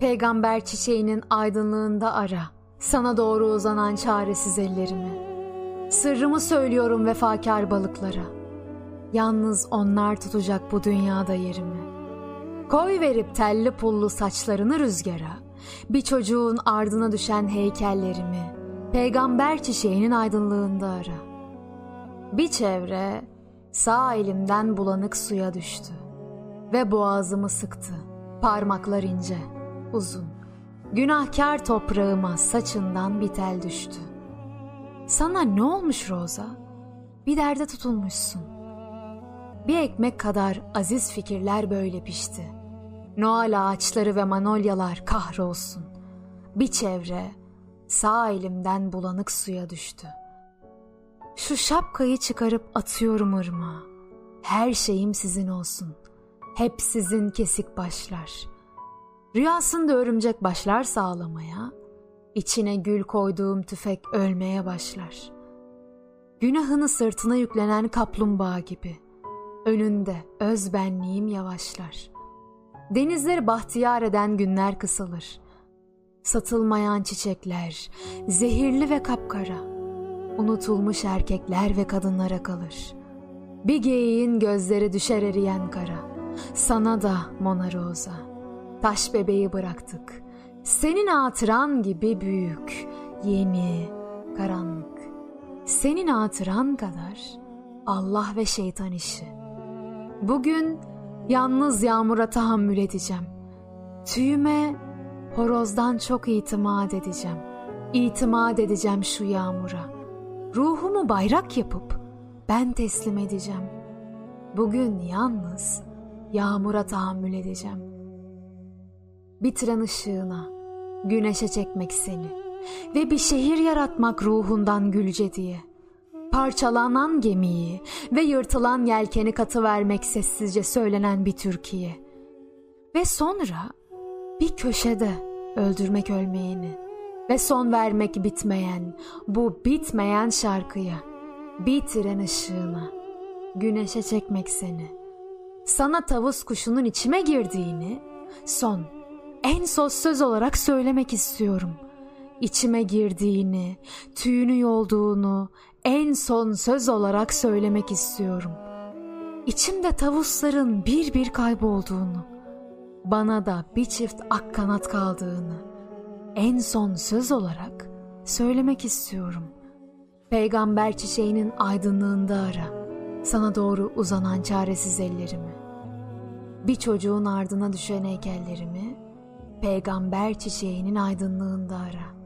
Peygamber çiçeğinin aydınlığında ara, sana doğru uzanan çaresiz ellerimi. Sırrımı söylüyorum vefakar balıklara. Yalnız onlar tutacak bu dünyada yerimi. Koy verip telli pullu saçlarını rüzgara, bir çocuğun ardına düşen heykellerimi, peygamber çiçeğinin aydınlığında ara. Bir çevre sağ elimden bulanık suya düştü ve boğazımı sıktı. Parmaklar ince, uzun. Günahkar toprağıma saçından bir tel düştü. Sana ne olmuş Roza? Bir derde tutulmuşsun. Bir ekmek kadar aziz fikirler böyle pişti. Noel ağaçları ve manolyalar kahrolsun. Bir çevre sağ elimden bulanık suya düştü. Şu şapkayı çıkarıp atıyorum ırmağa. Her şeyim sizin olsun. Hep sizin kesik başlar. Rüyasında örümcek başlar sağlamaya, içine gül koyduğum tüfek ölmeye başlar. Günahını sırtına yüklenen kaplumbağa gibi. Önünde öz benliğim yavaşlar. Denizleri bahtiyar eden günler kısalır. Satılmayan çiçekler, zehirli ve kapkara unutulmuş erkekler ve kadınlara kalır. Bir geyiğin gözleri düşer eriyen kara. Sana da Mona Rosa. Taş bebeği bıraktık. Senin hatıran gibi büyük, yeni, karanlık. Senin hatıran kadar Allah ve şeytan işi. Bugün yalnız yağmura tahammül edeceğim. Tüyüme horozdan çok itimat edeceğim. İtimat edeceğim şu yağmura.'' Ruhumu bayrak yapıp ben teslim edeceğim. Bugün yalnız yağmura tahammül edeceğim. Bitiren ışığına, güneşe çekmek seni ve bir şehir yaratmak ruhundan gülce diye. Parçalanan gemiyi ve yırtılan yelkeni katı vermek sessizce söylenen bir Türkiye. Ve sonra bir köşede öldürmek ölmeyeni ve son vermek bitmeyen, bu bitmeyen şarkıya, bitiren ışığına, güneşe çekmek seni. Sana tavus kuşunun içime girdiğini, son, en son söz olarak söylemek istiyorum. İçime girdiğini, tüyünü yolduğunu, en son söz olarak söylemek istiyorum. İçimde tavusların bir bir kaybolduğunu, bana da bir çift ak kanat kaldığını, en son söz olarak söylemek istiyorum. Peygamber çiçeğinin aydınlığında ara, sana doğru uzanan çaresiz ellerimi. Bir çocuğun ardına düşen heykellerimi, peygamber çiçeğinin aydınlığında ara.''